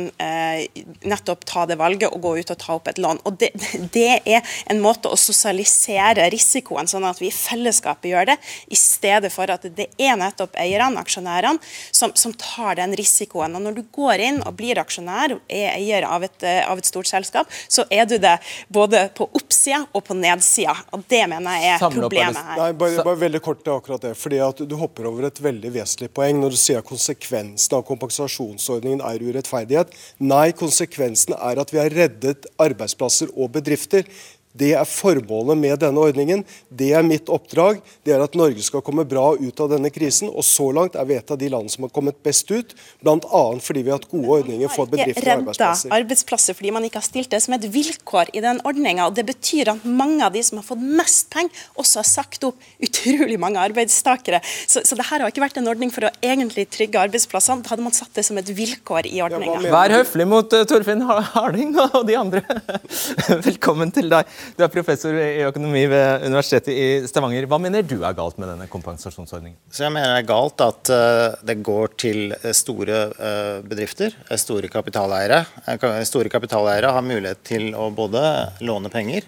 nettopp ta det valget og gå ut og ta opp et lån. Og det, det er en måte å sosialisere risikoen, sånn at vi i fellesskapet gjør det, i stedet for at det er nettopp eierne, aksjonærene, som, som tar den risikoen. Og når du går inn og blir aksjonær er eier av et, av et stort selskap, så er du det både på oppsida og på nedsida. Og det mener jeg er problemet her. Nei, bare, bare veldig kort til akkurat det. fordi at Du hopper over et veldig vesentlig poeng når du sier at konsekvensen av kompensasjonsordningen er urettferdighet. Nei, konsekvensen er at vi har reddet arbeidsplasser og bedrifter. Det er formålet med denne ordningen. Det er mitt oppdrag. Det er at Norge skal komme bra ut av denne krisen. Og så langt er vi et av de landene som har kommet best ut. Bl.a. fordi vi har hatt gode ordninger for bedrifter og arbeidsplasser. arbeidsplasser fordi man ikke har stilt det som et vilkår i den ordninga. Det betyr at mange av de som har fått mest penger, også har sagt opp utrolig mange arbeidstakere. Så, så det her har ikke vært en ordning for å egentlig trygge arbeidsplassene. Da hadde man satt det som et vilkår i ordninga. Vær høflig mot eh, Torfinn Harding og de andre. Velkommen til deg. Du er professor i økonomi ved Universitetet i Stavanger. Hva mener du er galt med denne kompensasjonsordningen? Så jeg mener det er galt at eh, det går til eh, store eh, bedrifter, store kapitaleiere. Store kapitaleiere har mulighet til å både låne penger,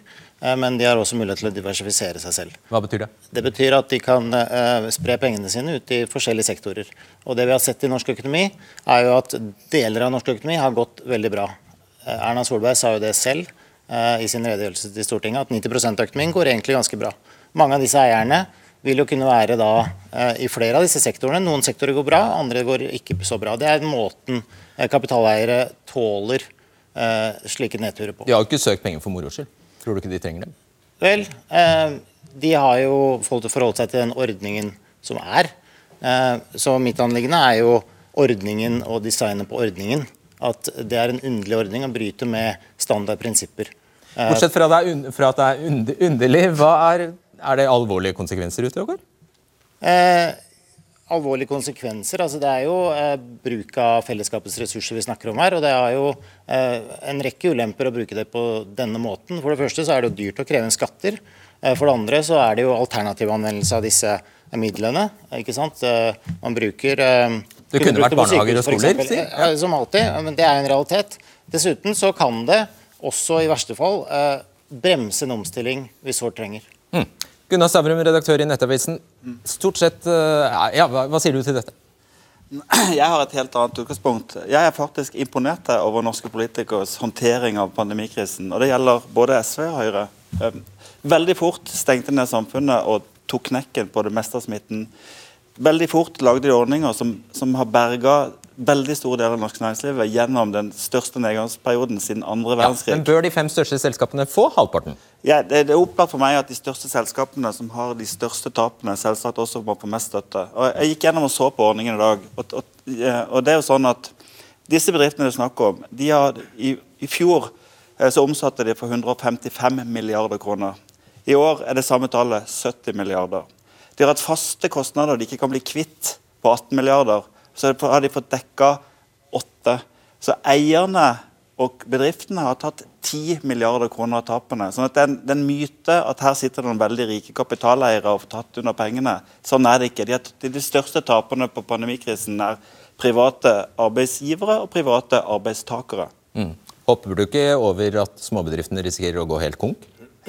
men de har også mulighet til å diversifisere seg selv. Hva betyr det? Det betyr at de kan spre pengene sine ut i forskjellige sektorer. Og det vi har sett i norsk økonomi, er jo at deler av norsk økonomi har gått veldig bra. Erna Solberg sa jo det selv i sin redegjørelse til Stortinget, at 90 av økonomien går egentlig ganske bra. Mange av disse eierne vil jo kunne være da eh, i flere av disse sektorene. Noen sektorer går bra, andre går ikke så bra. Det er måten eh, kapitaleiere tåler eh, slike nedturer på. De har jo ikke søkt penger for moro skyld. Tror du ikke de trenger dem? Vel, eh, de har jo fått forholdt seg til den ordningen som er. Eh, så mitt anliggende er jo ordningen og designet på ordningen. At det er en underlig ordning og bryter med standardprinsipper. Eh, Bortsett fra, er fra at det er und underlig, er, er det alvorlige konsekvenser ute og går? Eh, alvorlige konsekvenser. Altså, det er jo eh, bruk av fellesskapets ressurser vi snakker om her. Og det er jo eh, en rekke ulemper å bruke det på denne måten. For det første så er det jo dyrt å kreve inn skatter. Eh, for det andre så er det jo alternativ anvendelse av disse midlene. ikke sant? Eh, man bruker eh, Det kunne vært barnehager og skoler, si. Ja, som alltid, men det er en realitet. Dessuten så kan det også i verste fall eh, bremse en omstilling vi sårt trenger. Mm. Gunnar Stavrum, redaktør i Nettavisen. Stort sett, eh, ja, hva, hva sier du til dette? Jeg har et helt annet utgangspunkt. Jeg er faktisk imponert over norske politikeres håndtering av pandemikrisen. og Det gjelder både SV og Høyre. Eh, veldig fort stengte ned samfunnet og tok knekken på det meste av smitten. Veldig fort lagde de ordninger som, som har berga veldig store deler av norsk næringsliv gjennom den største nedgangsperioden siden andre verdenskrig. Ja, men Bør de fem største selskapene få halvparten? Ja, det, det er opplagt for meg at de største selskapene som har de største tapene, selvsagt også må få mest støtte. Og Jeg gikk gjennom og så på ordningen i dag. og, og, og det er jo sånn at Disse bedriftene det er snakk om, de har, i, i fjor eh, så omsatte de for 155 milliarder kroner. I år er det samme tallet 70 milliarder. De har hatt faste kostnader de ikke kan bli kvitt på 18 milliarder så har de fått dekka 8. Så eierne og bedriftene har tatt 10 milliarder kroner av tapene. sånn at det er, en, myte at her sitter det noen veldig rike kapitaleiere og får tatt under pengene. Sånn er det ikke. De, er, de største taperne på pandemikrisen er private arbeidsgivere og private arbeidstakere. Mm. Hopper du ikke over at småbedriftene risikerer å gå helt konk?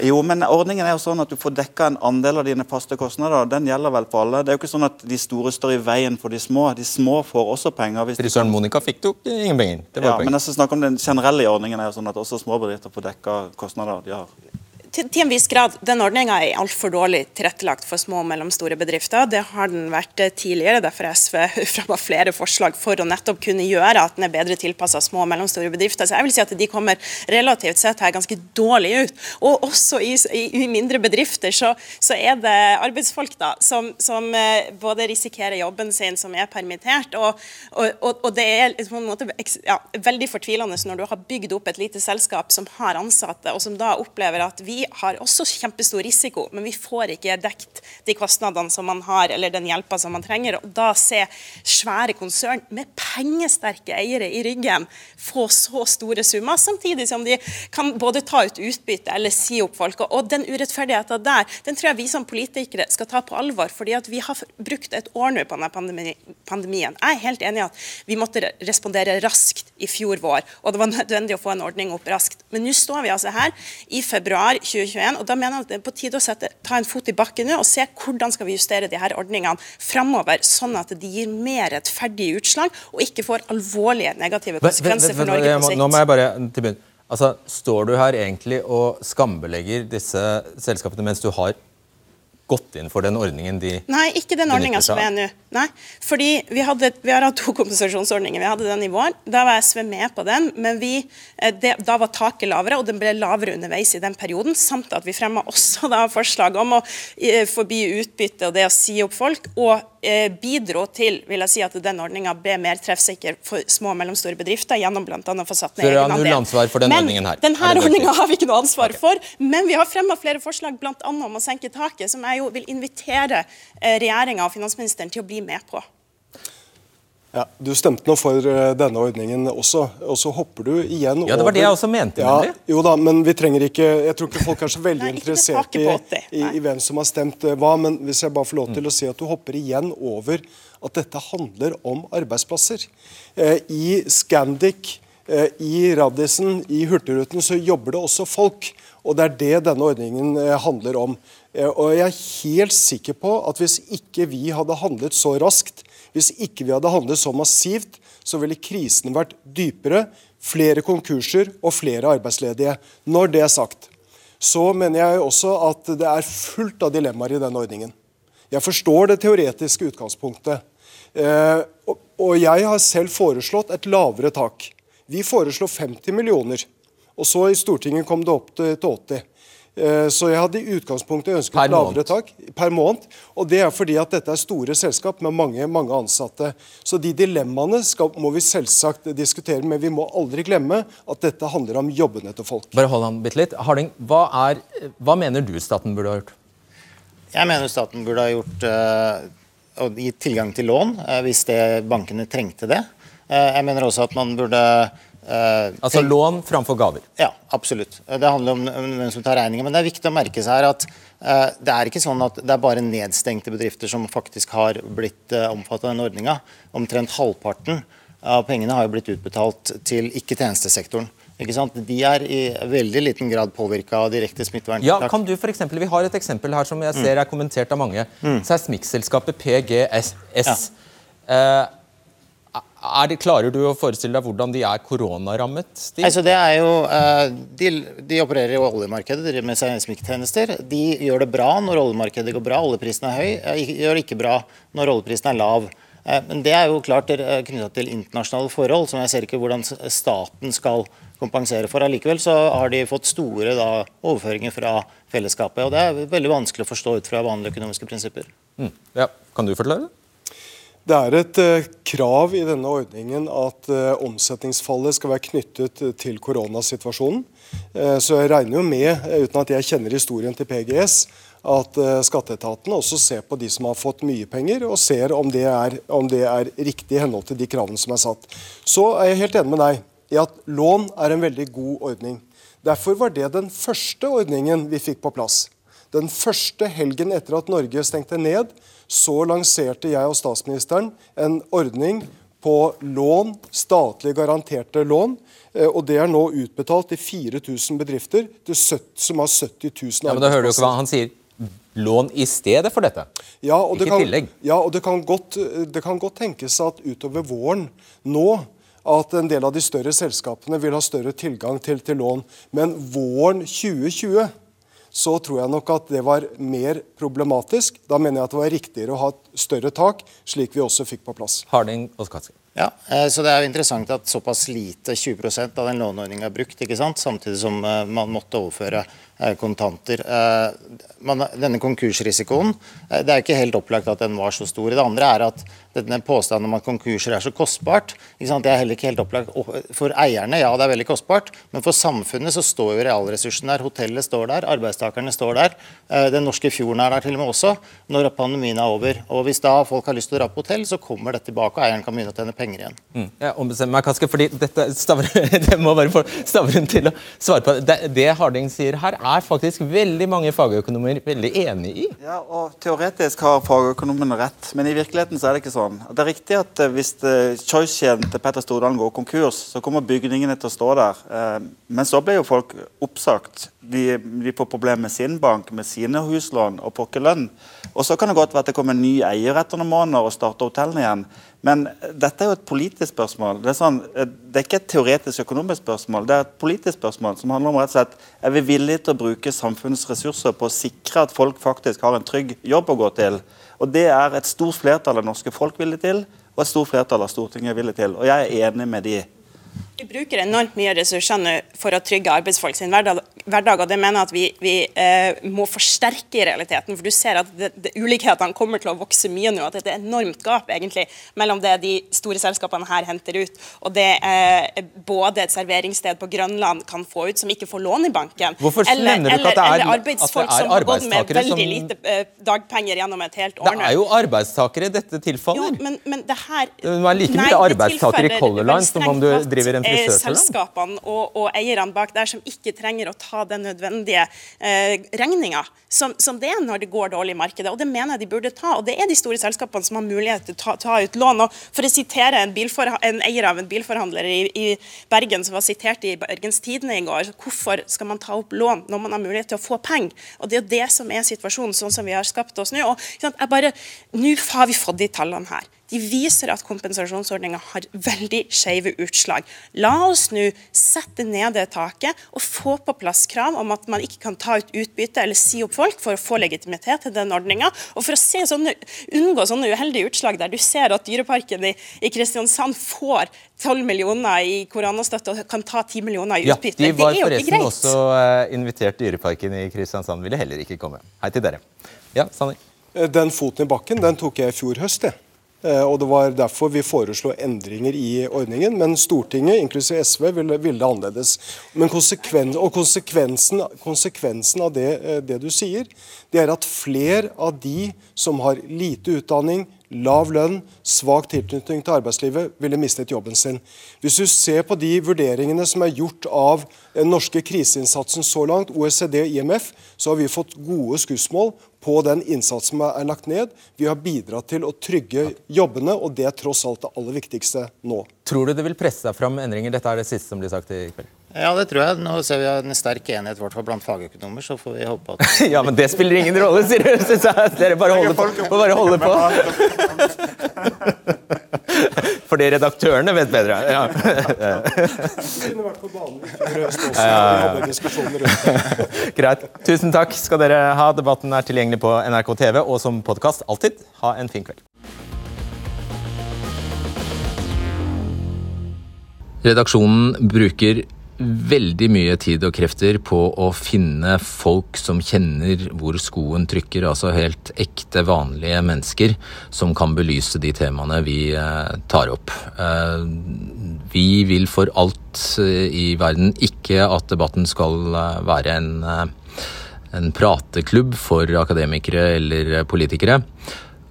Jo, men ordningen er jo sånn at du får dekka en andel av dine faste kostnader. Den gjelder vel for alle. Det er jo ikke sånn at de store står i veien for de små. De små får også penger. Frisøren Monica fikk jo ingen penger. ja, penger. men jeg skal snakke om den generelle ordningen er jo sånn at også småbedrifter får dekka kostnader de har til, til, en viss grad. Den ordninga er altfor dårlig tilrettelagt for små og mellomstore bedrifter. Det har den vært eh, tidligere. Derfor har SV fremma flere forslag for å nettopp kunne gjøre at den er bedre tilpassa små og mellomstore bedrifter. Så jeg vil si at de kommer relativt sett her ganske dårlig ut. Og også i, i, i mindre bedrifter så, så, er det arbeidsfolk da, som, som, eh, både risikerer jobben sin, som er permittert, og, og, og det er liksom på en måte ja, veldig fortvilende når du har bygd opp et lite selskap som har ansatte, og som da opplever at vi har også kjempestor risiko, men vi får ikke dekt de kostnadene som man har, eller den hjelpa som man trenger. Og da se svære konsern med pengesterke eiere i ryggen få så store summer, samtidig som de kan både ta ut utbytte eller si opp folk. Og den urettferdigheten der, den tror jeg vi som politikere skal ta på alvor, fordi at vi har brukt et år nå på denne pandemien. Jeg er helt enig i at vi måtte respondere raskt i fjor vår, og det var nødvendig å få en ordning opp raskt. Men nå står vi altså her i februar 2021. og Da mener jeg at det er på tide å sette, ta en fot i bakken nå og se hvordan skal vi justere de her ordningene framover, sånn at de gir mer rettferdige utslag og ikke får alvorlige negative konsekvenser for Norge på sikt. Nå må jeg bare til bunn. Altså, Står du her egentlig og skambelegger disse selskapene mens du har gått inn for den ordningen de Nei, ikke den ordninga som er nå. Nei, fordi vi, hadde, vi, har hatt to kompensasjonsordninger. Vi hadde den i vår. Da var SV med på den, men vi, eh, det, da var taket lavere, og den ble lavere underveis i den perioden. Samt at vi fremma også da forslag om å eh, forby utbytte og det å si opp folk. og Eh, bidro til vil jeg si, at den ordninga ble mer treffsikker for små og mellomstore bedrifter gjennom bl.a. å få satt ned egenandel. Null ansvar for den men her. Denne ordninga har vi ikke noe ansvar okay. for, men vi har fremma flere forslag bl.a. om å senke taket, som jeg jo vil invitere eh, regjeringa og finansministeren til å bli med på. Ja, Du stemte nå for eh, denne ordningen også, og så hopper du igjen over Ja, Det var det jeg også mente. Ja, jo da, men vi trenger ikke Jeg tror ikke folk er så veldig Nei, interessert i, i, i, hvem som har stemt eh, hva. Men hvis jeg bare får lov til mm. å si at du hopper igjen over at dette handler om arbeidsplasser. Eh, I Scandic, eh, i Radisson, i Hurtigruten så jobber det også folk. Og det er det denne ordningen eh, handler om. Eh, og jeg er helt sikker på at hvis ikke vi hadde handlet så raskt hvis ikke vi hadde handlet så massivt, så ville krisen vært dypere, flere konkurser og flere arbeidsledige. Når det er sagt, så mener jeg også at det er fullt av dilemmaer i denne ordningen. Jeg forstår det teoretiske utgangspunktet. Eh, og jeg har selv foreslått et lavere tak. Vi foreslo 50 millioner, og så i Stortinget kom det opp til 80. Eh, så jeg hadde i utgangspunktet ønsket per lavere tak per måned. Og det er fordi at dette er store selskap med mange, mange ansatte. Så de dilemmaene skal, må vi selvsagt diskutere, men vi må aldri glemme at dette handler om jobbene til folk. Bare hold an bitte litt. Harding, hva, er, hva mener du staten burde ha gjort? Jeg mener staten burde ha gjort uh, og gitt tilgang til lån uh, hvis det, bankene trengte det. Uh, jeg mener også at man burde eh, Altså lån framfor gaver? Ja, absolutt. Det handler om hvem som tar regningen. Men det er viktig å merke seg her at uh, det er ikke sånn at det er bare nedstengte bedrifter som faktisk har blitt uh, omfattet av denne ordninga. Omtrent halvparten av pengene har jo blitt utbetalt til ikke-tjenestesektoren. Ikke sant? De er i veldig liten grad påvirka av direkte smitteverntiltak. Ja, kan du for eksempel, Vi har et eksempel her som jeg Mm. ser er kommentert av mange. Mm. Seismikkselskapet PGS. Ja. Det, klarer du å forestille deg hvordan de er koronarammet? De? Altså det er jo, eh, de, de opererer i oljemarkedet, driver med seismikktjenester. De gjør det bra når oljemarkedet går bra, oljeprisen er høy. De gjør det ikke bra når oljeprisen er lav. Eh, Men det er jo klart knytta til internasjonale forhold, som jeg ser ikke hvordan staten skal kompensere for. Allikevel så har de fått store da, overføringer fra fellesskapet. og Det er veldig vanskelig å forstå ut fra vanlige økonomiske prinsipper. Mm. Ja, kan du forklare det? Det er et eh, krav i denne ordningen at eh, omsetningsfallet skal være knyttet til koronasituasjonen. Eh, så jeg regner jo med, uten at jeg kjenner historien til PGS, at skatteetaten også ser på de som har fått mye penger, og ser om det er, om det er riktig i henhold til de kravene som er satt. Så er jeg helt enig med deg i at lån er en veldig god ordning. Derfor var det den første ordningen vi fikk på plass. Den første helgen etter at Norge stengte ned, så lanserte jeg og statsministeren en ordning på lån, statlig garanterte lån. eh, Og det er nå utbetalt til 4000 bedrifter til 70, som har 70 000 Ja, men da hører du ikke hva Han sier lån i stedet for dette. Ja, og det kan, tillegg. Ja, og det kan, godt, det kan godt tenkes at utover våren nå at en del av de større selskapene vil ha større tilgang til, til lån. Men våren 2020 så tror jeg nok at det var mer problematisk. Da mener jeg at det var riktigere å ha et større tak, slik vi også fikk på plass. Harding og Skatske. Ja, eh, så Det er jo interessant at såpass lite, 20% av den låneordninga er brukt, ikke sant? samtidig som eh, man måtte overføre kontanter. Men denne konkursrisikoen, eh, det er ikke helt opplagt at den var så stor. Det andre er at denne påstanden om at konkurser er så kostbart, det er heller ikke helt opplagt. For eierne, ja det er veldig kostbart, men for samfunnet så står jo realressursen der. Hotellet står der, arbeidstakerne står der. eh, Den norske fjorden er der til og med også, når pandemien er over. Og Hvis da folk har lyst til å dra på hotell, så kommer det tilbake, og eieren kan begynne å tjene penger igjen. Mm. Jeg ombestemmer meg, Kaske, fordi dette stavrer, det må bare få Stavrum til å svare på. Det, det Harding sier her, er faktisk veldig mange fagøkonomer veldig enig i. Ja, og Teoretisk har fagøkonomene rett, men i virkeligheten så er det ikke sånn. Det er riktig at eh, hvis eh, Choice-kjeden til Petter Stordalen går konkurs, så kommer bygningene til å stå der. Eh, Men så blir jo folk oppsagt. De, de får problemer med sin bank, med sine huslån og pokker lønn. Og så kan det godt være at det kommer en ny eier etter noen måneder og starter hotellene igjen. Men dette er jo et politisk spørsmål. Det er, sånn, eh, det er ikke et teoretisk økonomisk spørsmål. Det er et politisk spørsmål som handler om rett og slett er vi villige til å bruke samfunnets ressurser på å sikre at folk faktisk har en trygg jobb å gå til. Og Det er et stort flertall av norske folk villig til, og et stort flertall av Stortinget villig til. Og jeg er enig med de. Vi bruker enormt mye ressurser nå for å trygge arbeidsfolk sin hverdag, hverdag og det mener jeg at vi, vi eh, må forsterke i realiteten. For du ser at det, det, ulikhetene kommer til å vokse mye nå. At det er et enormt gap egentlig mellom det de store selskapene her henter ut, og det eh, både et serveringssted på Grønland kan få ut, som ikke får lån i banken. Hvorfor eller, at det er- eller at det arbeidsfolk som har gått med veldig som- lite eh, dagpenger gjennom et helt Det år nå. er jo arbeidstakere dette tilfaller. Jo, men, men det her Det er like mye arbeidstakere i Color Line som om du driver en eh. Selskapene og, og eierne bak der som ikke trenger å ta den nødvendige eh, regninga som, som det er når det går dårlig i markedet. Og det mener jeg de burde ta. Og det er de store selskapene som har mulighet til å ta, ta ut lån. Og for å sitere en, en eier av en bilforhandler i, i Bergen som var sitert i Bergens Tidende i går, hvorfor skal man ta opp lån når man har mulighet til å få penger? Og det er jo det som er situasjonen, sånn som vi har skapt oss nå. Og jeg bare, Nå har vi fått de tallene her. De viser at kompensasjonsordninga har veldig skeive utslag. La oss nå sette ned det taket og få på plass krav om at man ikke kan ta ut utbytte eller si opp folk for å få legitimitet til den ordninga. Og for å se sånne, unngå sånne uheldige utslag der du ser at Dyreparken i, i Kristiansand får 12 millioner i koronastøtte og kan ta 10 millioner i Ja, utbytte. De var det er jo ikke forresten greit. også eh, invitert Dyreparken i Kristiansand, ville heller ikke komme. Hei til dere. Ja, Sanner. Eh, Den foten i bakken den tok jeg i fjor høst. jeg. Eh, Og Det var derfor vi foreslo endringer i ordningen. Men Stortinget, inklusiv SV, ville, ville annerledes. Men konsekven, og konsekvensen, konsekvensen av det, eh, det du sier, det er at flere av de som har lite utdanning, lav lønn, svak tilknytning til arbeidslivet, ville mistet jobben sin. Hvis du ser på de vurderingene som er gjort av den norske kriseinnsatsen så langt, OECD og IMF, så har vi fått gode skussmål på den innsatsen som er lagt ned. Vi har bidratt til å trygge jobbene, og det er tross alt det aller viktigste nå. Tror du det vil presse seg fram endringer? Dette er det siste som blir sagt i kveld. Ja, det tror jeg. Nå ser vi en sterk enighet hvert fall blant fagøkonomer, så får vi håpe at Ja, men det spiller ingen rolle, sier du. Dere bare holder på. Bare holde på. Fordi redaktørene vet bedre. Ja. Greit. Tusen takk skal dere ha. Debatten er tilgjengelig på NRK TV og som podkast. Alltid. Ha en fin kveld. Redaksjonen bruker veldig mye tid og krefter på å finne folk som kjenner hvor skoen trykker, altså helt ekte, vanlige mennesker som kan belyse de temaene vi eh, tar opp. Eh, vi vil for alt eh, i verden ikke at debatten skal være en, en prateklubb for akademikere eller politikere,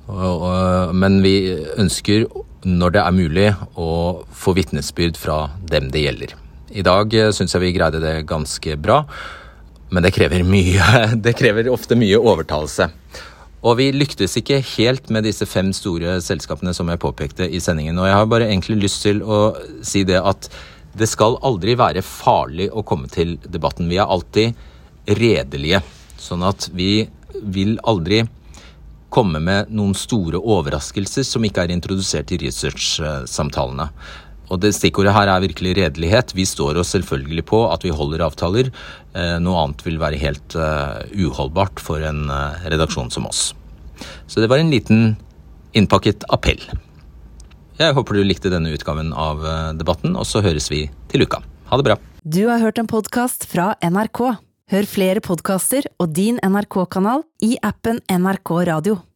men vi ønsker, når det er mulig, å få vitnesbyrd fra dem det gjelder. I dag syns jeg vi greide det ganske bra, men det krever mye. Det krever ofte mye overtalelse. Og vi lyktes ikke helt med disse fem store selskapene som jeg påpekte i sendingen. Og jeg har bare egentlig lyst til å si det at det skal aldri være farlig å komme til debatten. Vi er alltid redelige. Sånn at vi vil aldri komme med noen store overraskelser som ikke er introdusert i research-samtalene. Og det Stikkordet her er virkelig redelighet. Vi står oss selvfølgelig på at vi holder avtaler. Noe annet vil være helt uholdbart for en redaksjon som oss. Så det var en liten innpakket appell. Jeg håper du likte denne utgaven av debatten, og så høres vi til uka. Ha det bra. Du har hørt en podkast fra NRK. Hør flere podkaster og din NRK-kanal i appen NRK Radio.